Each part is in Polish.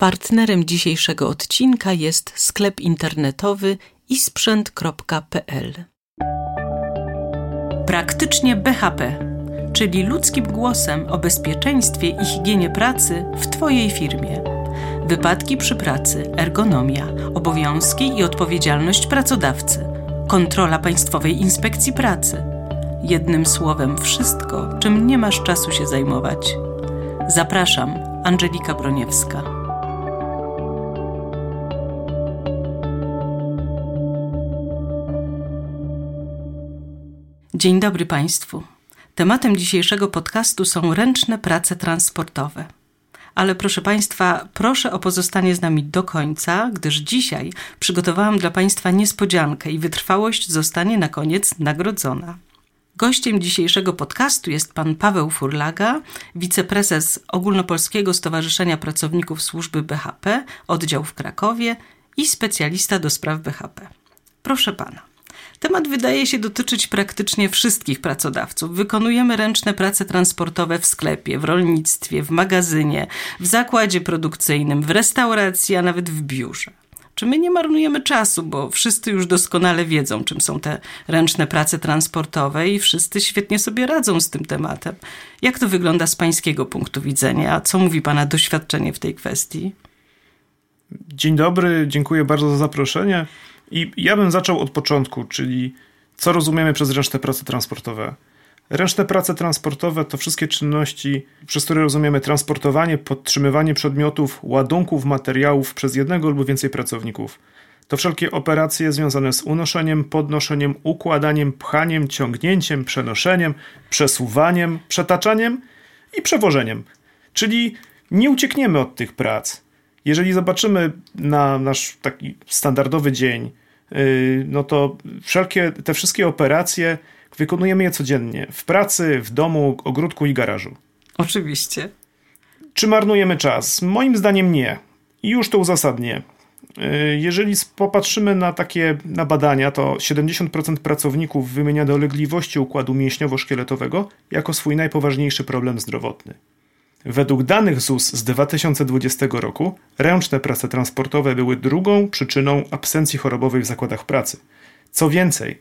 Partnerem dzisiejszego odcinka jest sklep internetowy isprzęt.pl. Praktycznie BHP, czyli ludzkim głosem o bezpieczeństwie i higienie pracy w Twojej firmie. Wypadki przy pracy, ergonomia, obowiązki i odpowiedzialność pracodawcy, kontrola Państwowej Inspekcji Pracy. Jednym słowem, wszystko, czym nie masz czasu się zajmować. Zapraszam, Angelika Broniewska. Dzień dobry Państwu. Tematem dzisiejszego podcastu są ręczne prace transportowe. Ale proszę Państwa, proszę o pozostanie z nami do końca, gdyż dzisiaj przygotowałam dla Państwa niespodziankę i wytrwałość zostanie na koniec nagrodzona. Gościem dzisiejszego podcastu jest pan Paweł Furlaga, wiceprezes Ogólnopolskiego Stowarzyszenia Pracowników Służby BHP, oddział w Krakowie i specjalista do spraw BHP. Proszę pana. Temat wydaje się dotyczyć praktycznie wszystkich pracodawców. Wykonujemy ręczne prace transportowe w sklepie, w rolnictwie, w magazynie, w zakładzie produkcyjnym, w restauracji, a nawet w biurze. Czy my nie marnujemy czasu, bo wszyscy już doskonale wiedzą, czym są te ręczne prace transportowe i wszyscy świetnie sobie radzą z tym tematem. Jak to wygląda z Pańskiego punktu widzenia? Co mówi Pana doświadczenie w tej kwestii? Dzień dobry, dziękuję bardzo za zaproszenie. I ja bym zaczął od początku, czyli co rozumiemy przez ręczne prace transportowe. Ręczne prace transportowe to wszystkie czynności, przez które rozumiemy transportowanie, podtrzymywanie przedmiotów, ładunków, materiałów przez jednego lub więcej pracowników. To wszelkie operacje związane z unoszeniem, podnoszeniem, układaniem, pchaniem, ciągnięciem, przenoszeniem, przesuwaniem, przetaczaniem i przewożeniem. Czyli nie uciekniemy od tych prac. Jeżeli zobaczymy na nasz taki standardowy dzień, y, no to wszelkie te wszystkie operacje wykonujemy je codziennie w pracy, w domu, ogródku i garażu. Oczywiście. Czy marnujemy czas? Moim zdaniem nie. I już to uzasadnię. Y, jeżeli popatrzymy na takie na badania, to 70% pracowników wymienia dolegliwości układu mięśniowo-szkieletowego jako swój najpoważniejszy problem zdrowotny. Według danych ZUS z 2020 roku ręczne prace transportowe były drugą przyczyną absencji chorobowej w zakładach pracy. Co więcej,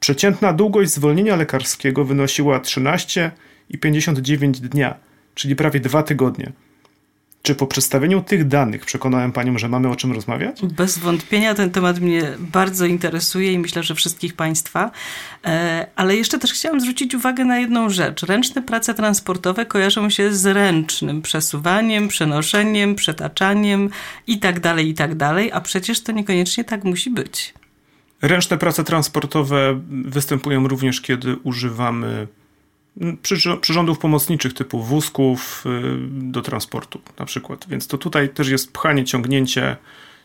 przeciętna długość zwolnienia lekarskiego wynosiła 13,59 dnia, czyli prawie dwa tygodnie. Czy po przedstawieniu tych danych przekonałem Panią, że mamy o czym rozmawiać? Bez wątpienia ten temat mnie bardzo interesuje i myślę, że wszystkich Państwa. E, ale jeszcze też chciałam zwrócić uwagę na jedną rzecz. Ręczne prace transportowe kojarzą się z ręcznym przesuwaniem, przenoszeniem, przetaczaniem itd., tak itd., tak a przecież to niekoniecznie tak musi być. Ręczne prace transportowe występują również, kiedy używamy przyrządów pomocniczych typu wózków y, do transportu na przykład. Więc to tutaj też jest pchanie, ciągnięcie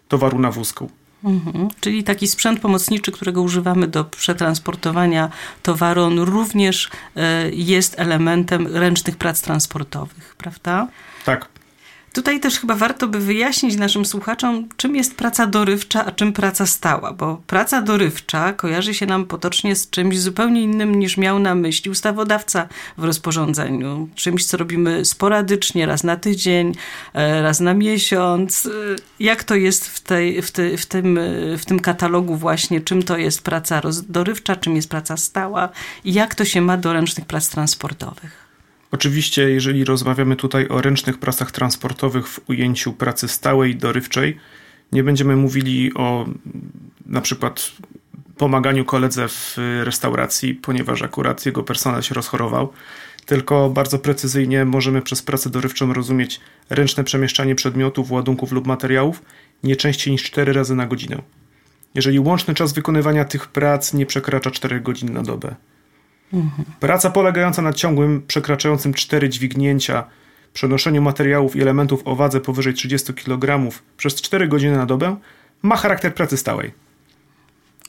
towaru na wózku. Mhm. Czyli taki sprzęt pomocniczy, którego używamy do przetransportowania towaru, on również y, jest elementem ręcznych prac transportowych, prawda? Tak. Tutaj też chyba warto by wyjaśnić naszym słuchaczom, czym jest praca dorywcza, a czym praca stała, bo praca dorywcza kojarzy się nam potocznie z czymś zupełnie innym niż miał na myśli ustawodawca w rozporządzeniu. Czymś, co robimy sporadycznie, raz na tydzień, e, raz na miesiąc. E, jak to jest w, tej, w, w, tym, w tym katalogu właśnie, czym to jest praca dorywcza, czym jest praca stała i jak to się ma do ręcznych prac transportowych? Oczywiście, jeżeli rozmawiamy tutaj o ręcznych pracach transportowych w ujęciu pracy stałej, dorywczej, nie będziemy mówili o na przykład pomaganiu koledze w restauracji, ponieważ akurat jego personel się rozchorował, tylko bardzo precyzyjnie możemy przez pracę dorywczą rozumieć ręczne przemieszczanie przedmiotów, ładunków lub materiałów nie częściej niż 4 razy na godzinę. Jeżeli łączny czas wykonywania tych prac nie przekracza 4 godzin na dobę. Praca polegająca na ciągłym, przekraczającym cztery dźwignięcia, przenoszeniu materiałów i elementów o wadze powyżej 30 kg przez 4 godziny na dobę ma charakter pracy stałej.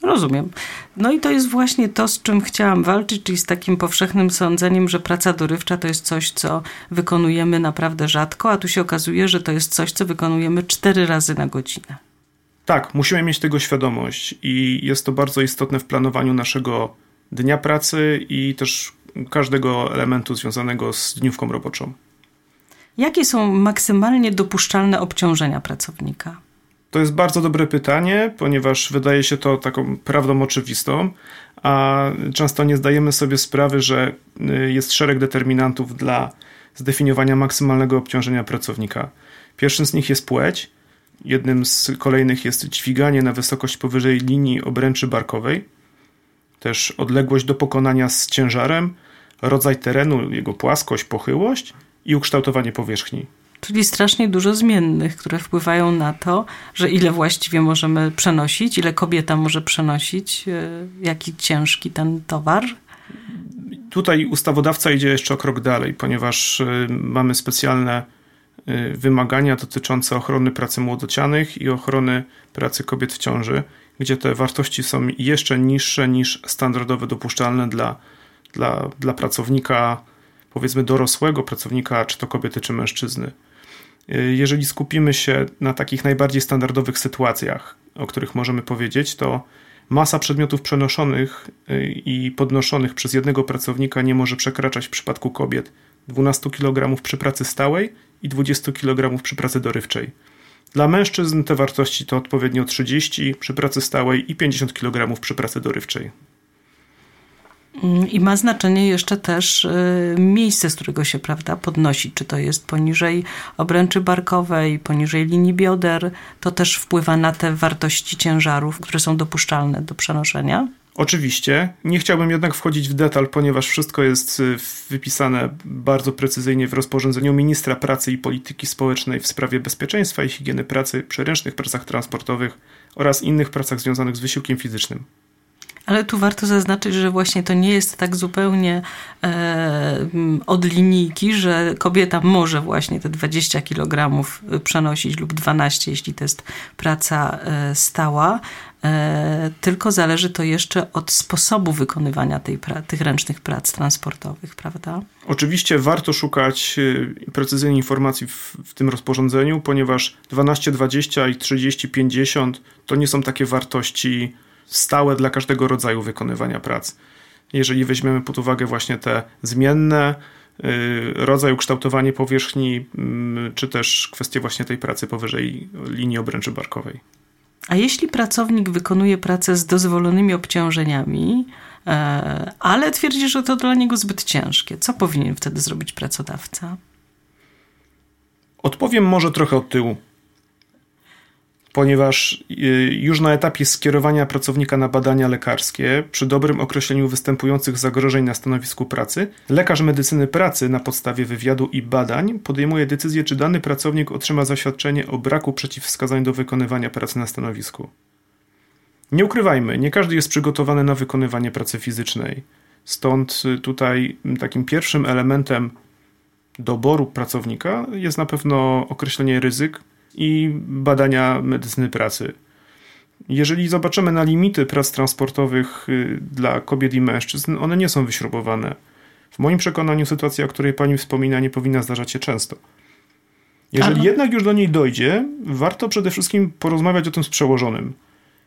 Rozumiem. No i to jest właśnie to, z czym chciałam walczyć, czyli z takim powszechnym sądzeniem, że praca dorywcza to jest coś, co wykonujemy naprawdę rzadko, a tu się okazuje, że to jest coś, co wykonujemy cztery razy na godzinę. Tak, musimy mieć tego świadomość i jest to bardzo istotne w planowaniu naszego dnia pracy i też każdego elementu związanego z dniówką roboczą. Jakie są maksymalnie dopuszczalne obciążenia pracownika? To jest bardzo dobre pytanie, ponieważ wydaje się to taką prawdą oczywistą, a często nie zdajemy sobie sprawy, że y, jest szereg determinantów dla zdefiniowania maksymalnego obciążenia pracownika. Pierwszym z nich jest płeć, jednym z kolejnych jest dźwiganie na wysokość powyżej linii obręczy barkowej, też odległość do pokonania z ciężarem, rodzaj terenu, jego płaskość, pochyłość i ukształtowanie powierzchni. Czyli strasznie dużo zmiennych, które wpływają na to, że ile właściwie możemy przenosić, ile kobieta może przenosić, e, jaki ciężki ten towar. Tutaj ustawodawca idzie jeszcze o krok dalej, ponieważ e, mamy specjalne e, wymagania dotyczące ochrony pracy młodocianych i ochrony pracy kobiet w ciąży, gdzie te wartości są jeszcze niższe niż standardowe dopuszczalne dla, dla, dla pracownika, powiedzmy dorosłego pracownika, czy to kobiety, czy mężczyzny. Jeżeli skupimy się na takich najbardziej standardowych sytuacjach, o których możemy powiedzieć, to masa przedmiotów przenoszonych y, i podnoszonych przez jednego pracownika nie może przekraczać w przypadku kobiet 12 kg przy pracy stałej i 20 kg przy pracy dorywczej. Dla mężczyzn te wartości to odpowiednio 30 przy pracy stałej i 50 kg przy pracy dorywczej. Mm, I ma znaczenie jeszcze też y, miejsce, z którego się prawda, podnosi. Czy to jest poniżej obręczy barkowej, poniżej linii bioder. To też wpływa na te wartości ciężarów, które są dopuszczalne do przenoszenia. Oczywiście. Nie chciałbym jednak wchodzić w detal, ponieważ wszystko jest y, wypisane bardzo precyzyjnie w rozporządzeniu ministra pracy i polityki społecznej w sprawie bezpieczeństwa i higieny pracy przy ręcznych pracach transportowych oraz innych pracach związanych z wysiłkiem fizycznym. Ale tu warto zaznaczyć, że właśnie to nie jest tak zupełnie e, od linijki, że kobieta może właśnie te 20 kg przenosić lub 12, jeśli to jest praca e, stała. E, tylko zależy to jeszcze od sposobu wykonywania tej tych ręcznych prac transportowych, prawda? Oczywiście warto szukać e, precyzyjnej informacji w, w tym rozporządzeniu, ponieważ 12, 20 i 30, 50 to nie są takie wartości stałe dla każdego rodzaju wykonywania prac. Jeżeli weźmiemy pod uwagę właśnie te zmienne, y, rodzaj ukształtowanie powierzchni, mm, czy też kwestie właśnie tej pracy powyżej linii obręczy barkowej. A jeśli pracownik wykonuje pracę z dozwolonymi obciążeniami, e, ale twierdzi, że to dla niego zbyt ciężkie, co powinien wtedy zrobić pracodawca? Odpowiem może trochę od tyłu ponieważ y, już na etapie skierowania pracownika na badania lekarskie, przy dobrym określeniu występujących zagrożeń na stanowisku pracy, lekarz medycyny pracy na podstawie wywiadu i badań podejmuje decyzję, czy dany pracownik otrzyma zaświadczenie o braku przeciwwskazań do wykonywania pracy na stanowisku. Nie ukrywajmy, nie każdy jest przygotowany na wykonywanie pracy fizycznej. Stąd y, tutaj takim pierwszym elementem doboru pracownika jest na pewno określenie ryzyk, i badania medycyny pracy. Jeżeli zobaczymy na limity prac transportowych y, dla kobiet i mężczyzn, one nie są wyśrubowane. W moim przekonaniu sytuacja, o której pani wspomina, nie powinna zdarzać się często. Jeżeli Aha. jednak już do niej dojdzie, warto przede wszystkim porozmawiać o tym z przełożonym.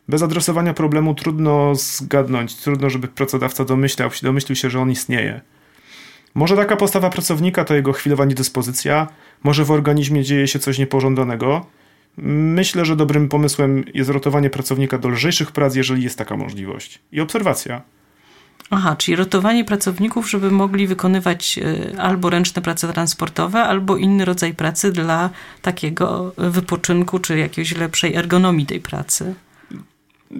Bez adresowania problemu trudno zgadnąć, trudno, żeby pracodawca domyślał domyślił się, że on istnieje. Może taka postawa pracownika to jego chwilowa niedyspozycja, może w organizmie dzieje się coś niepożądanego. Myślę, że dobrym pomysłem jest rotowanie pracownika do lżejszych prac, jeżeli jest taka możliwość. I obserwacja. Aha, czyli rotowanie pracowników, żeby mogli wykonywać e, albo ręczne prace transportowe, albo inny rodzaj pracy dla takiego wypoczynku, czy jakiejś lepszej ergonomii tej pracy.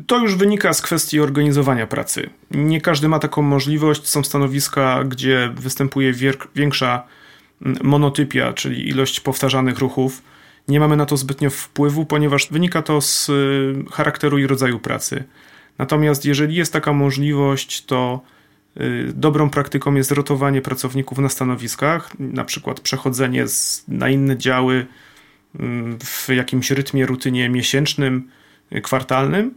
To już wynika z kwestii organizowania pracy. Nie każdy ma taką możliwość. Są stanowiska, gdzie występuje większa mm, monotypia, czyli ilość powtarzanych ruchów. Nie mamy na to zbytnio wpływu, ponieważ wynika to z y, charakteru i rodzaju pracy. Natomiast jeżeli jest taka możliwość, to y, dobrą praktyką jest rotowanie pracowników na stanowiskach, na przykład przechodzenie z, na inne działy mm, w jakimś rytmie, rutynie miesięcznym, y, kwartalnym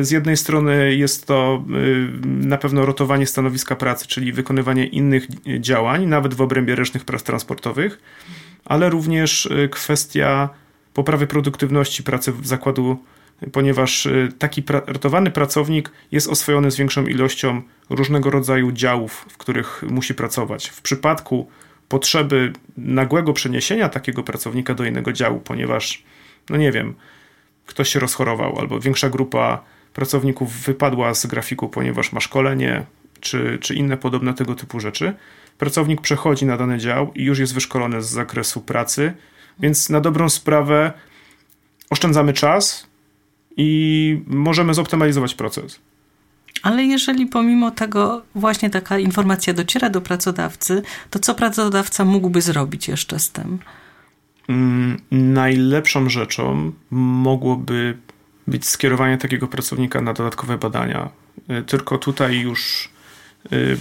z jednej strony jest to y, na pewno rotowanie stanowiska pracy, czyli wykonywanie innych działań, nawet w obrębie ręcznych prac transportowych, ale również y, kwestia poprawy produktywności pracy w zakładu, ponieważ taki ratowany pracownik jest oswojony z większą ilością różnego rodzaju działów, w których musi pracować. W przypadku potrzeby nagłego przeniesienia takiego pracownika do innego działu, ponieważ, no nie wiem, ktoś się rozchorował albo większa grupa pracowników wypadła z grafiku, ponieważ ma szkolenie czy, czy inne podobne tego typu rzeczy. Pracownik przechodzi na dany dział i już jest wyszkolony z zakresu pracy, więc na dobrą sprawę oszczędzamy czas i możemy zoptymalizować proces. Ale jeżeli pomimo tego właśnie taka informacja dociera do pracodawcy, to co pracodawca mógłby zrobić jeszcze z tym? Mm, najlepszą rzeczą mogłoby być skierowanie takiego pracownika na dodatkowe badania. Y, tylko tutaj już y,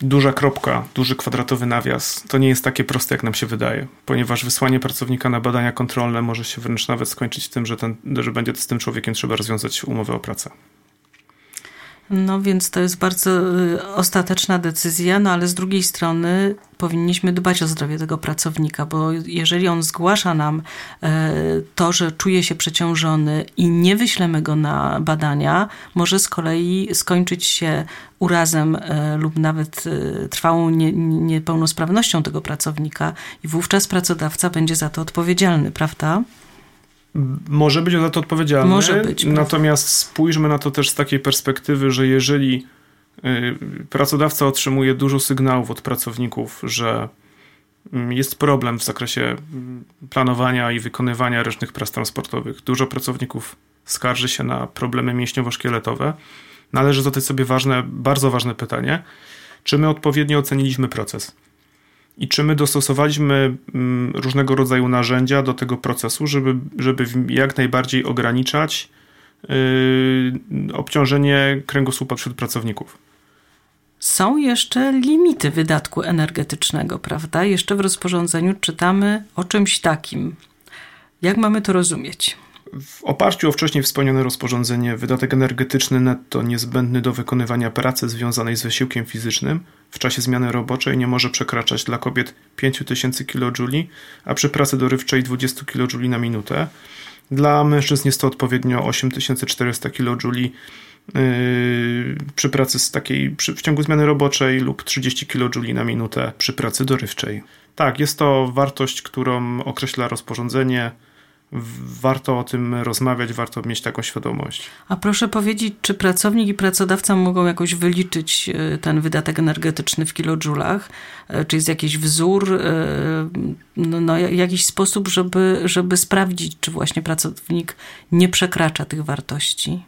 duża kropka, duży kwadratowy nawias to nie jest takie proste, jak nam się wydaje, ponieważ wysłanie pracownika na badania kontrolne może się wręcz nawet skończyć tym, że, ten, że będzie z tym człowiekiem trzeba rozwiązać umowę o pracę. No więc to jest bardzo y, ostateczna decyzja, no ale z drugiej strony powinniśmy dbać o zdrowie tego pracownika, bo jeżeli on zgłasza nam e, to, że czuje się przeciążony i nie wyślemy go na badania, może z kolei skończyć się urazem e, lub nawet trwałą niepełnosprawnością tego pracownika i wówczas pracodawca będzie za to odpowiedzialny, prawda? Może być za to odpowiedzialny. Może być. Natomiast spójrzmy na to też z takiej perspektywy, że jeżeli y, pracodawca otrzymuje dużo sygnałów od pracowników, że mm, jest problem w zakresie mm, planowania i wykonywania ręcznych prac transportowych. Dużo pracowników skarży się na problemy mięśniowo-szkieletowe. Należy zadać sobie ważne, bardzo ważne pytanie, czy my odpowiednio oceniliśmy proces i czy my dostosowaliśmy mm, różnego rodzaju narzędzia do tego procesu, żeby, żeby jak najbardziej ograniczać yy, obciążenie kręgosłupa wśród pracowników. Są jeszcze limity wydatku energetycznego, prawda? Jeszcze w rozporządzeniu czytamy o czymś takim. Jak mamy to rozumieć? W oparciu o wcześniej wspomniane rozporządzenie, wydatek energetyczny netto niezbędny do wykonywania pracy związanej z wysiłkiem fizycznym w czasie zmiany roboczej nie może przekraczać dla kobiet 5000 kJ, a przy pracy dorywczej 20 kJ na minutę. Dla mężczyzn jest to odpowiednio 8400 kJ yy, przy pracy z takiej przy, w ciągu zmiany roboczej lub 30 kJ na minutę przy pracy dorywczej. Tak, jest to wartość, którą określa rozporządzenie warto o tym rozmawiać, warto mieć taką świadomość. A proszę powiedzieć, czy pracownik i pracodawca mogą jakoś wyliczyć e, ten wydatek energetyczny w kilojulach? E, czy jest jakiś wzór, e, no, no, jakiś sposób, żeby, żeby sprawdzić, czy właśnie pracownik nie przekracza tych wartości?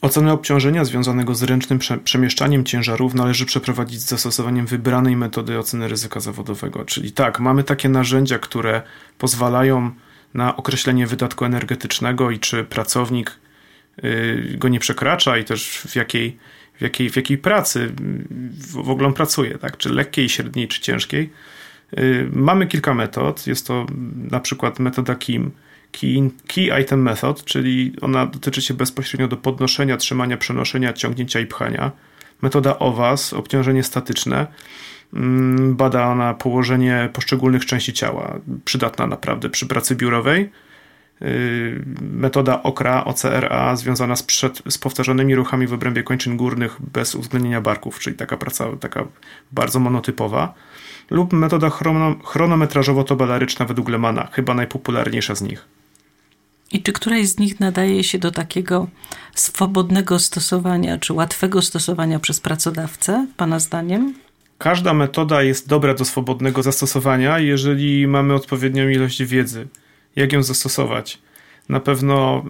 Ocenę obciążenia związanego z ręcznym przemieszczaniem ciężarów należy przeprowadzić z zastosowaniem wybranej metody oceny ryzyka zawodowego. Czyli tak, mamy takie narzędzia, które pozwalają na określenie wydatku energetycznego i czy pracownik y, go nie przekracza i też w jakiej, w jakiej, w jakiej pracy w ogóle on pracuje, tak? czy lekkiej, średniej, czy ciężkiej. Y, mamy kilka metod. Jest to na przykład metoda KIM, Key, key Item Method, czyli ona dotyczy się bezpośrednio do podnoszenia, trzymania, przenoszenia, ciągnięcia i pchania. Metoda OWAS, obciążenie statyczne, bada ona położenie poszczególnych części ciała, przydatna naprawdę przy pracy biurowej. Y, metoda OKRA, OCRA związana z, przed, z powtarzanymi ruchami w obrębie kończyn górnych bez uwzględnienia barków, czyli taka praca taka bardzo monotypowa. Lub metoda chrono, chronometrażowo-tobalaryczna według Lemana, chyba najpopularniejsza z nich. I czy któraś z nich nadaje się do takiego swobodnego stosowania, czy łatwego stosowania przez pracodawcę, Pana zdaniem? Każda metoda jest dobra do swobodnego zastosowania, jeżeli mamy odpowiednią ilość wiedzy, jak ją zastosować. Na pewno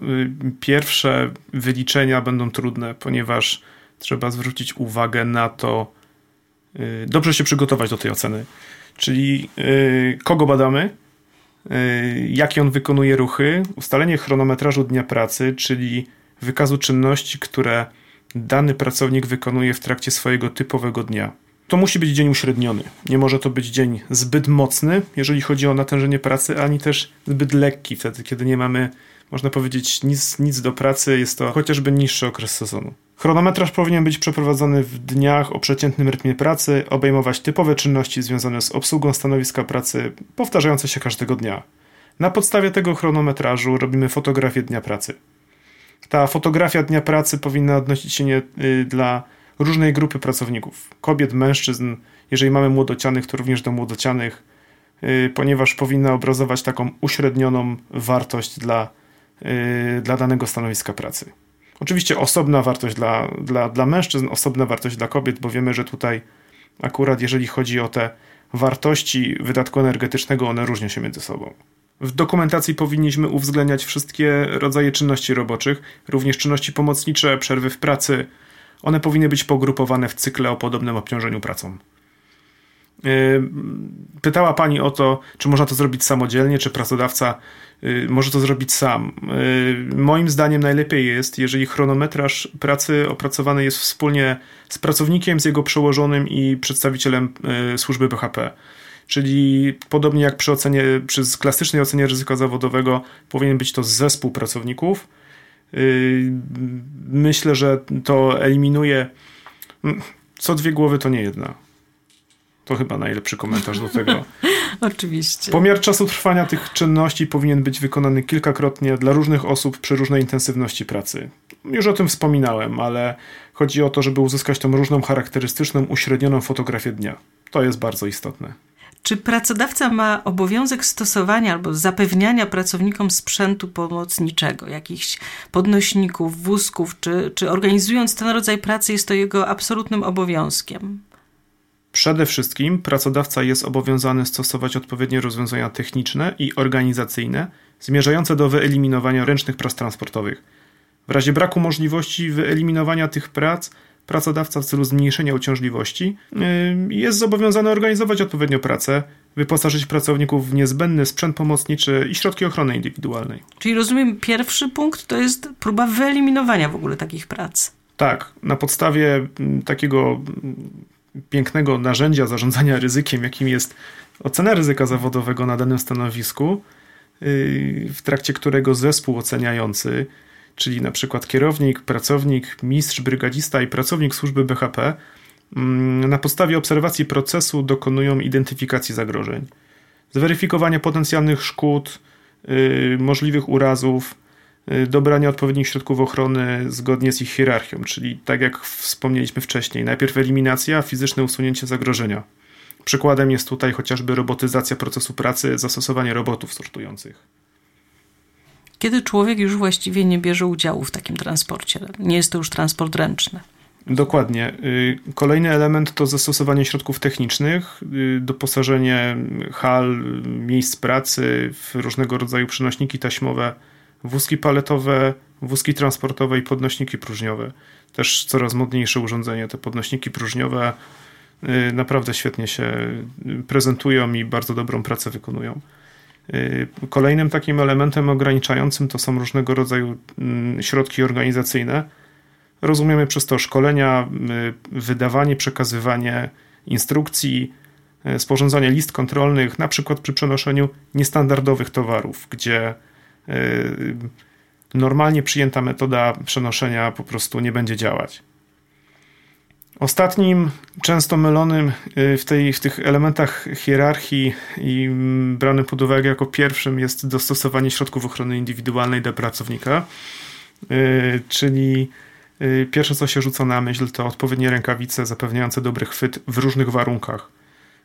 y, pierwsze wyliczenia będą trudne, ponieważ trzeba zwrócić uwagę na to, y, dobrze się przygotować do tej oceny. Czyli y, kogo badamy, jakie on wykonuje ruchy, ustalenie chronometrażu dnia pracy, czyli wykazu czynności, które dany pracownik wykonuje w trakcie swojego typowego dnia to musi być dzień uśredniony. Nie może to być dzień zbyt mocny, jeżeli chodzi o natężenie pracy, ani też zbyt lekki, wtedy kiedy nie mamy, można powiedzieć, nic, nic do pracy, jest to chociażby niższy okres sezonu. Chronometraż powinien być przeprowadzony w dniach o przeciętnym rytmie pracy, obejmować typowe czynności związane z obsługą stanowiska pracy, powtarzające się każdego dnia. Na podstawie tego chronometrażu robimy fotografię dnia pracy. Ta fotografia dnia pracy powinna odnosić się nie, y, dla różnej grupy pracowników kobiet, mężczyzn. Jeżeli mamy młodocianych, to również do młodocianych, y, ponieważ powinna obrazować taką uśrednioną wartość dla, y, dla danego stanowiska pracy. Oczywiście osobna wartość dla, dla, dla mężczyzn, osobna wartość dla kobiet, bo wiemy, że tutaj akurat jeżeli chodzi o te wartości wydatku energetycznego, one różnią się między sobą. W dokumentacji powinniśmy uwzględniać wszystkie rodzaje czynności roboczych, również czynności pomocnicze, przerwy w pracy. One powinny być pogrupowane w cykle o podobnym obciążeniu pracą. Yy, pytała Pani o to, czy można to zrobić samodzielnie, czy pracodawca yy, może to zrobić sam. Yy, moim zdaniem najlepiej jest, jeżeli chronometraż pracy opracowany jest wspólnie z pracownikiem, z jego przełożonym i przedstawicielem służby BHP. Czyli podobnie jak przy ocenie, przy klasycznej ocenie ryzyka zawodowego, powinien być to zespół pracowników. Myślę, że to eliminuje. Co dwie głowy to nie jedna. To chyba najlepszy komentarz do tego. Oczywiście. Pomiar czasu trwania tych czynności powinien być wykonany kilkakrotnie dla różnych osób przy różnej intensywności pracy. Już o tym wspominałem, ale chodzi o to, żeby uzyskać tą różną charakterystyczną, uśrednioną fotografię dnia. To jest bardzo istotne. Czy pracodawca ma obowiązek stosowania albo zapewniania pracownikom sprzętu pomocniczego, jakichś podnośników, wózków, czy, czy organizując ten rodzaj pracy jest to jego absolutnym obowiązkiem? Przede wszystkim pracodawca jest obowiązany stosować odpowiednie rozwiązania techniczne i organizacyjne zmierzające do wyeliminowania ręcznych prac transportowych. W razie braku możliwości wyeliminowania tych prac, pracodawca w celu zmniejszenia uciążliwości yy, jest zobowiązany organizować odpowiednio pracę, wyposażyć pracowników w niezbędny sprzęt pomocniczy i środki ochrony indywidualnej. Czyli rozumiem, pierwszy punkt to jest próba wyeliminowania w ogóle takich prac. Tak, na podstawie mm, takiego pięknego narzędzia zarządzania ryzykiem, jakim jest ocena ryzyka zawodowego na danym stanowisku, yy, w trakcie którego zespół oceniający, czyli na przykład kierownik, pracownik, mistrz, brygadzista i pracownik służby BHP, mm, na podstawie obserwacji procesu dokonują identyfikacji zagrożeń, zweryfikowania potencjalnych szkód, yy, możliwych urazów, Y, dobrania odpowiednich środków ochrony zgodnie z ich hierarchią, czyli tak jak wspomnieliśmy wcześniej, najpierw eliminacja, fizyczne usunięcie zagrożenia. Przykładem jest tutaj chociażby robotyzacja procesu pracy, zastosowanie robotów sortujących. Kiedy człowiek już właściwie nie bierze udziału w takim transporcie, nie jest to już transport ręczny. Dokładnie. Y, kolejny element to zastosowanie środków technicznych, y, doposażenie hal, miejsc pracy w różnego rodzaju przenośniki taśmowe wózki paletowe, wózki transportowe i podnośniki próżniowe. Też coraz modniejsze urządzenie. Te podnośniki próżniowe y, naprawdę świetnie się prezentują i bardzo dobrą pracę wykonują. Y, kolejnym takim elementem ograniczającym to są różnego rodzaju mm, środki organizacyjne. Rozumiemy przez to szkolenia, y, wydawanie, przekazywanie instrukcji, sporządzanie list kontrolnych, na przykład przy przenoszeniu niestandardowych towarów, gdzie Y, normalnie przyjęta metoda przenoszenia po prostu nie będzie działać. Ostatnim, często mylonym y, w, tej, w tych elementach hierarchii i branym pod uwagę jako pierwszym jest dostosowanie środków ochrony indywidualnej do pracownika, y, czyli pierwsze co się rzuca na myśl to odpowiednie rękawice zapewniające dobry chwyt w różnych warunkach,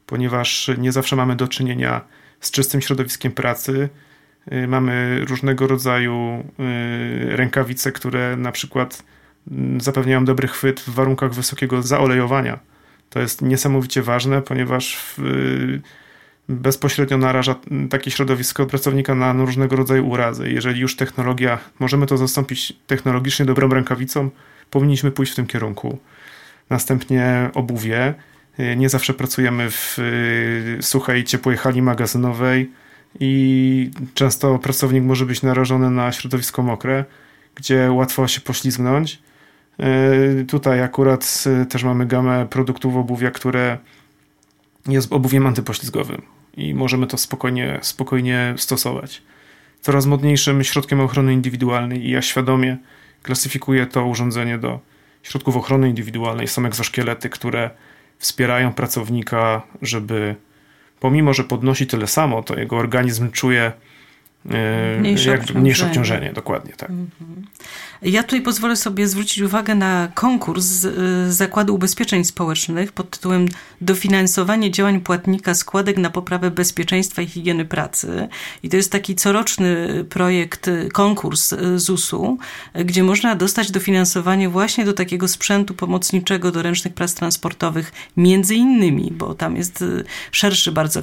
ponieważ nie zawsze mamy do czynienia z czystym środowiskiem pracy, Y, mamy różnego rodzaju y, rękawice, które na przykład mm, zapewniają dobry chwyt w warunkach wysokiego zaolejowania. To jest niesamowicie ważne, ponieważ y, bezpośrednio naraża takie środowisko pracownika na różnego rodzaju urazy. Jeżeli już technologia, możemy to zastąpić technologicznie dobrą rękawicą, powinniśmy pójść w tym kierunku. Następnie obuwie. Nie zawsze pracujemy w suchej, ciepłej hali magazynowej i często pracownik może być narażony na środowisko mokre, gdzie łatwo się poślizgnąć. E, tutaj akurat e, też mamy gamę produktów obuwia, które jest obuwiem antypoślizgowym i możemy to spokojnie, spokojnie stosować. Coraz modniejszym środkiem ochrony indywidualnej i ja świadomie klasyfikuję to urządzenie do środków ochrony indywidualnej. Są egzoszkielety, które wspierają pracownika, żeby pomimo, że podnosi tyle samo, to jego organizm czuje mniejsze, jakby, obciążenie. mniejsze obciążenie. Dokładnie, tak. Mhm. Ja tutaj pozwolę sobie zwrócić uwagę na konkurs z Zakładu Ubezpieczeń Społecznych pod tytułem Dofinansowanie działań płatnika składek na poprawę bezpieczeństwa i higieny pracy. I to jest taki coroczny projekt, konkurs ZUS-u, gdzie można dostać dofinansowanie właśnie do takiego sprzętu pomocniczego do ręcznych prac transportowych, między innymi, bo tam jest szerszy bardzo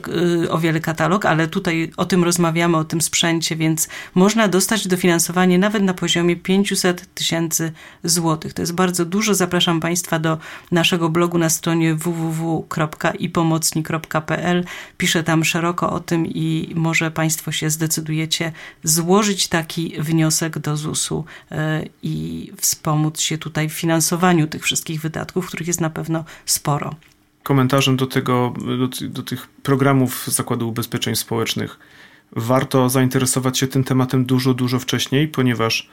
o wiele katalog, ale tutaj o tym rozmawiamy, o tym sprzęcie, więc można dostać dofinansowanie nawet na poziomie 500 tysięcy złotych. To jest bardzo dużo. Zapraszam Państwa do naszego blogu na stronie www.ipomocni.pl. Piszę tam szeroko o tym i może Państwo się zdecydujecie złożyć taki wniosek do ZUS-u e, i wspomóc się tutaj w finansowaniu tych wszystkich wydatków, których jest na pewno sporo. Komentarzem do tego, do, do tych programów Zakładu Ubezpieczeń Społecznych warto zainteresować się tym tematem dużo, dużo wcześniej, ponieważ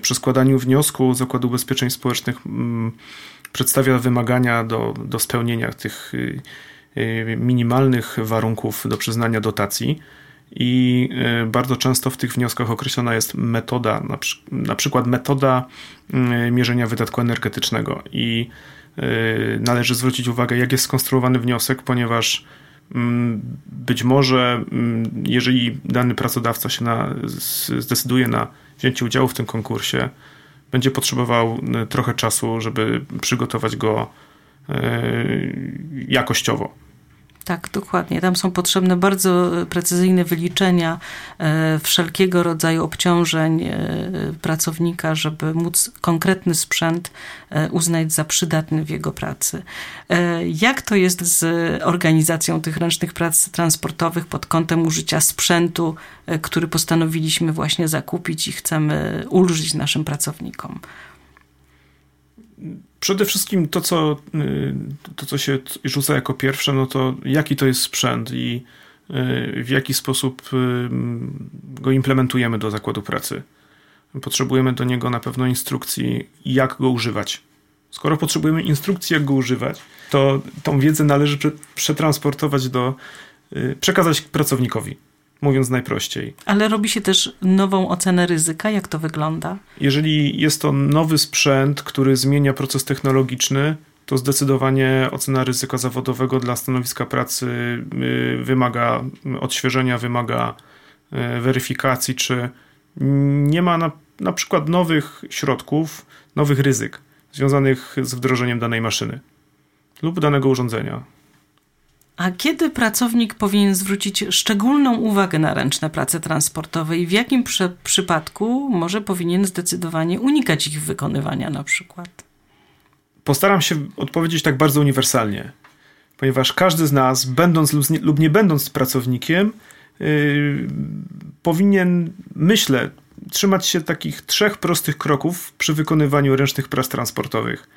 przy składaniu wniosku Zakładu Ubezpieczeń Społecznych mm, przedstawia wymagania do, do spełnienia tych y, y, minimalnych warunków do przyznania dotacji. I y, bardzo często w tych wnioskach określona jest metoda, na, przykład metoda mierzenia wydatku energetycznego. I należy zwrócić uwagę, jak jest skonstruowany wniosek, ponieważ mm, być może, mm, jeżeli dany pracodawca się na, zdecyduje na wzięcie udziału w tym konkursie, będzie potrzebował e, trochę czasu, żeby przygotować go e, jakościowo. Tak, dokładnie. Tam są potrzebne bardzo precyzyjne wyliczenia e, wszelkiego rodzaju obciążeń e, pracownika, żeby móc konkretny sprzęt e, uznać za przydatny w jego pracy. Jak to jest z organizacją tych ręcznych prac transportowych pod kątem użycia sprzętu, który postanowiliśmy właśnie zakupić i chcemy ulżyć naszym pracownikom? Przede wszystkim to co, y, to, co się rzuca jako pierwsze, no to jaki to jest sprzęt i y, w jaki sposób y, go implementujemy do zakładu pracy. Potrzebujemy do niego na pewno instrukcji, jak go używać. Skoro potrzebujemy instrukcji, jak go używać, to tą wiedzę należy przetransportować do, przekazać pracownikowi mówiąc najprościej. Ale robi się też nową ocenę ryzyka. Jak to wygląda? Jeżeli jest to nowy sprzęt, który zmienia proces technologiczny, to zdecydowanie ocena ryzyka zawodowego dla stanowiska pracy y, wymaga odświeżenia, wymaga y, weryfikacji, czy nie ma na, na przykład nowych środków, nowych ryzyk związanych z wdrożeniem danej maszyny lub danego urządzenia. A kiedy pracownik powinien zwrócić szczególną uwagę na ręczne prace transportowe i w jakim przy, przypadku może powinien zdecydowanie unikać ich wykonywania na przykład? Postaram się odpowiedzieć tak bardzo uniwersalnie, ponieważ każdy z nas, będąc lub nie będąc pracownikiem, yy, powinien, myślę, trzymać się takich trzech prostych kroków przy wykonywaniu ręcznych prac transportowych.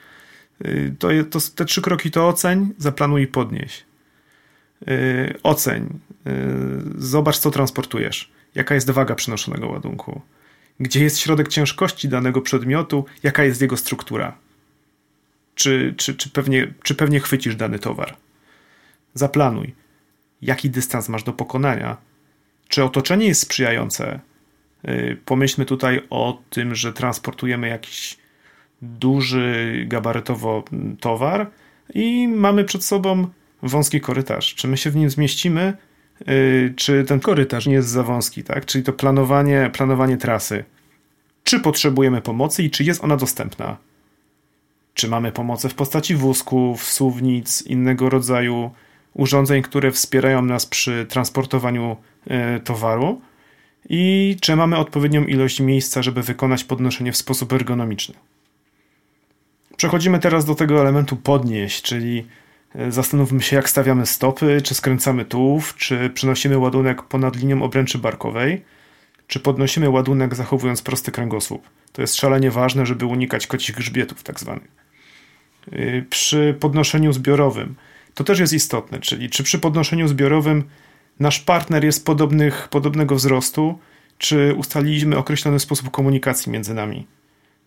Yy, to, to, te trzy kroki to oceń, zaplanuj i podnieś. Y, oceń, y, zobacz co transportujesz, jaka jest waga przynoszonego ładunku, gdzie jest środek ciężkości danego przedmiotu, jaka jest jego struktura, czy, czy, czy, pewnie, czy pewnie chwycisz dany towar. Zaplanuj, jaki dystans masz do pokonania, czy otoczenie jest sprzyjające. Y, pomyślmy tutaj o tym, że transportujemy jakiś duży gabarytowo towar i mamy przed sobą wąski korytarz. Czy my się w nim zmieścimy, yy, czy ten korytarz nie jest za wąski, tak? Czyli to planowanie, planowanie trasy. Czy potrzebujemy pomocy i czy jest ona dostępna? Czy mamy pomoc w postaci wózków, suwnic, innego rodzaju urządzeń, które wspierają nas przy transportowaniu yy, towaru? I czy mamy odpowiednią ilość miejsca, żeby wykonać podnoszenie w sposób ergonomiczny? Przechodzimy teraz do tego elementu podnieść, czyli Zastanówmy się, jak stawiamy stopy, czy skręcamy tułów, czy przenosimy ładunek ponad linią obręczy barkowej, czy podnosimy ładunek zachowując prosty kręgosłup. To jest szalenie ważne, żeby unikać kocich grzbietów tak zwanych. Y, przy podnoszeniu zbiorowym to też jest istotne, czyli czy przy podnoszeniu zbiorowym nasz partner jest podobnych, podobnego wzrostu, czy ustaliliśmy określony sposób komunikacji między nami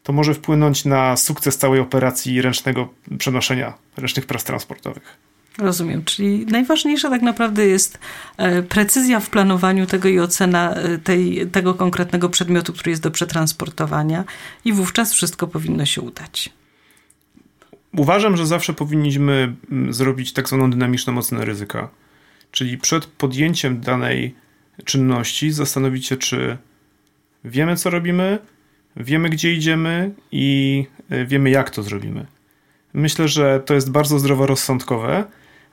to może wpłynąć na sukces całej operacji ręcznego przenoszenia ręcznych prac transportowych. Rozumiem, czyli najważniejsza tak naprawdę jest e, precyzja w planowaniu tego i ocena e, tej, tego konkretnego przedmiotu, który jest do przetransportowania, i wówczas wszystko powinno się udać. Uważam, że zawsze powinniśmy mm, zrobić tak zwaną dynamiczną ocenę ryzyka. Czyli przed podjęciem danej czynności zastanowić się, czy wiemy, co robimy, wiemy, gdzie idziemy i e, wiemy, jak to zrobimy. Myślę, że to jest bardzo zdroworozsądkowe,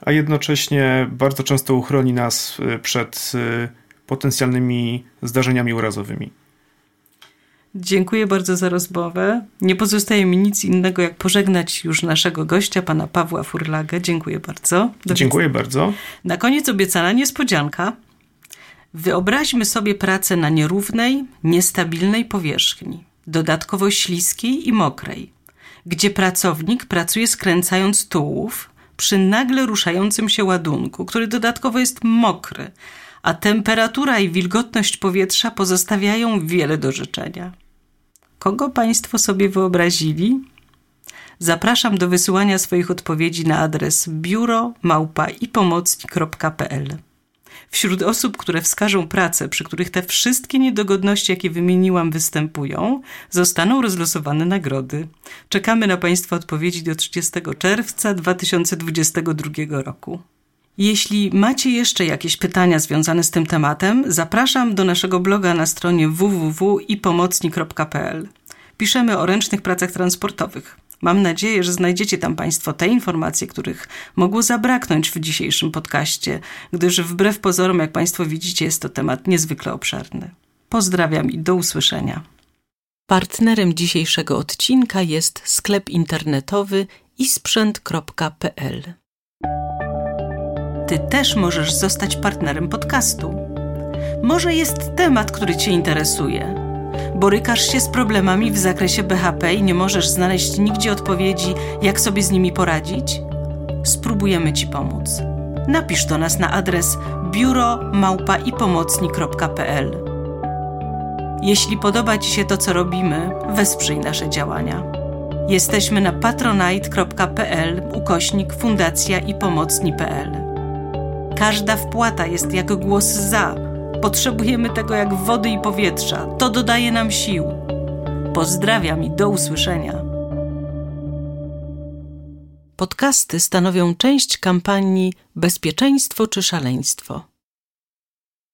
a jednocześnie bardzo często uchroni nas e, przed e, potencjalnymi zdarzeniami urazowymi. Dziękuję bardzo za rozmowę. Nie pozostaje mi nic innego, jak pożegnać już naszego gościa, pana Pawła Furlagę. Dziękuję bardzo. Do Dziękuję bardzo. Na koniec obiecana niespodzianka. Wyobraźmy sobie pracę na nierównej, niestabilnej powierzchni, dodatkowo śliskiej i mokrej, gdzie pracownik pracuje skręcając tułów przy nagle ruszającym się ładunku, który dodatkowo jest mokry, a temperatura i wilgotność powietrza pozostawiają wiele do życzenia. Kogo Państwo sobie wyobrazili? Zapraszam do wysyłania swoich odpowiedzi na adres biuro małpa i pomocnik.pl. Wśród osób, które wskażą pracę, przy których te wszystkie niedogodności, jakie wymieniłam, występują, zostaną rozlosowane nagrody. Czekamy na Państwa odpowiedzi do 30 czerwca 2022 roku. Jeśli macie jeszcze jakieś pytania związane z tym tematem, zapraszam do naszego bloga na stronie www.ipomocnik.pl. Piszemy o ręcznych pracach transportowych. Mam nadzieję, że znajdziecie tam Państwo te informacje, których mogło zabraknąć w dzisiejszym podcaście, gdyż wbrew pozorom, jak Państwo widzicie, jest to temat niezwykle obszerny. Pozdrawiam i do usłyszenia. Partnerem dzisiejszego odcinka jest sklep internetowy isprzęt.pl. Ty też możesz zostać partnerem podcastu. Może jest temat, który Cię interesuje Borykasz się z problemami w zakresie BHP i nie możesz znaleźć nigdzie odpowiedzi, jak sobie z nimi poradzić? Spróbujemy Ci pomóc. Napisz do nas na adres biuro Jeśli podoba Ci się to, co robimy, wesprzyj nasze działania. Jesteśmy na patronite.pl ukośnik fundacja i pomocni.pl. Każda wpłata jest jak głos za Potrzebujemy tego jak wody i powietrza. To dodaje nam sił. Pozdrawiam i do usłyszenia. Podcasty stanowią część kampanii Bezpieczeństwo czy szaleństwo.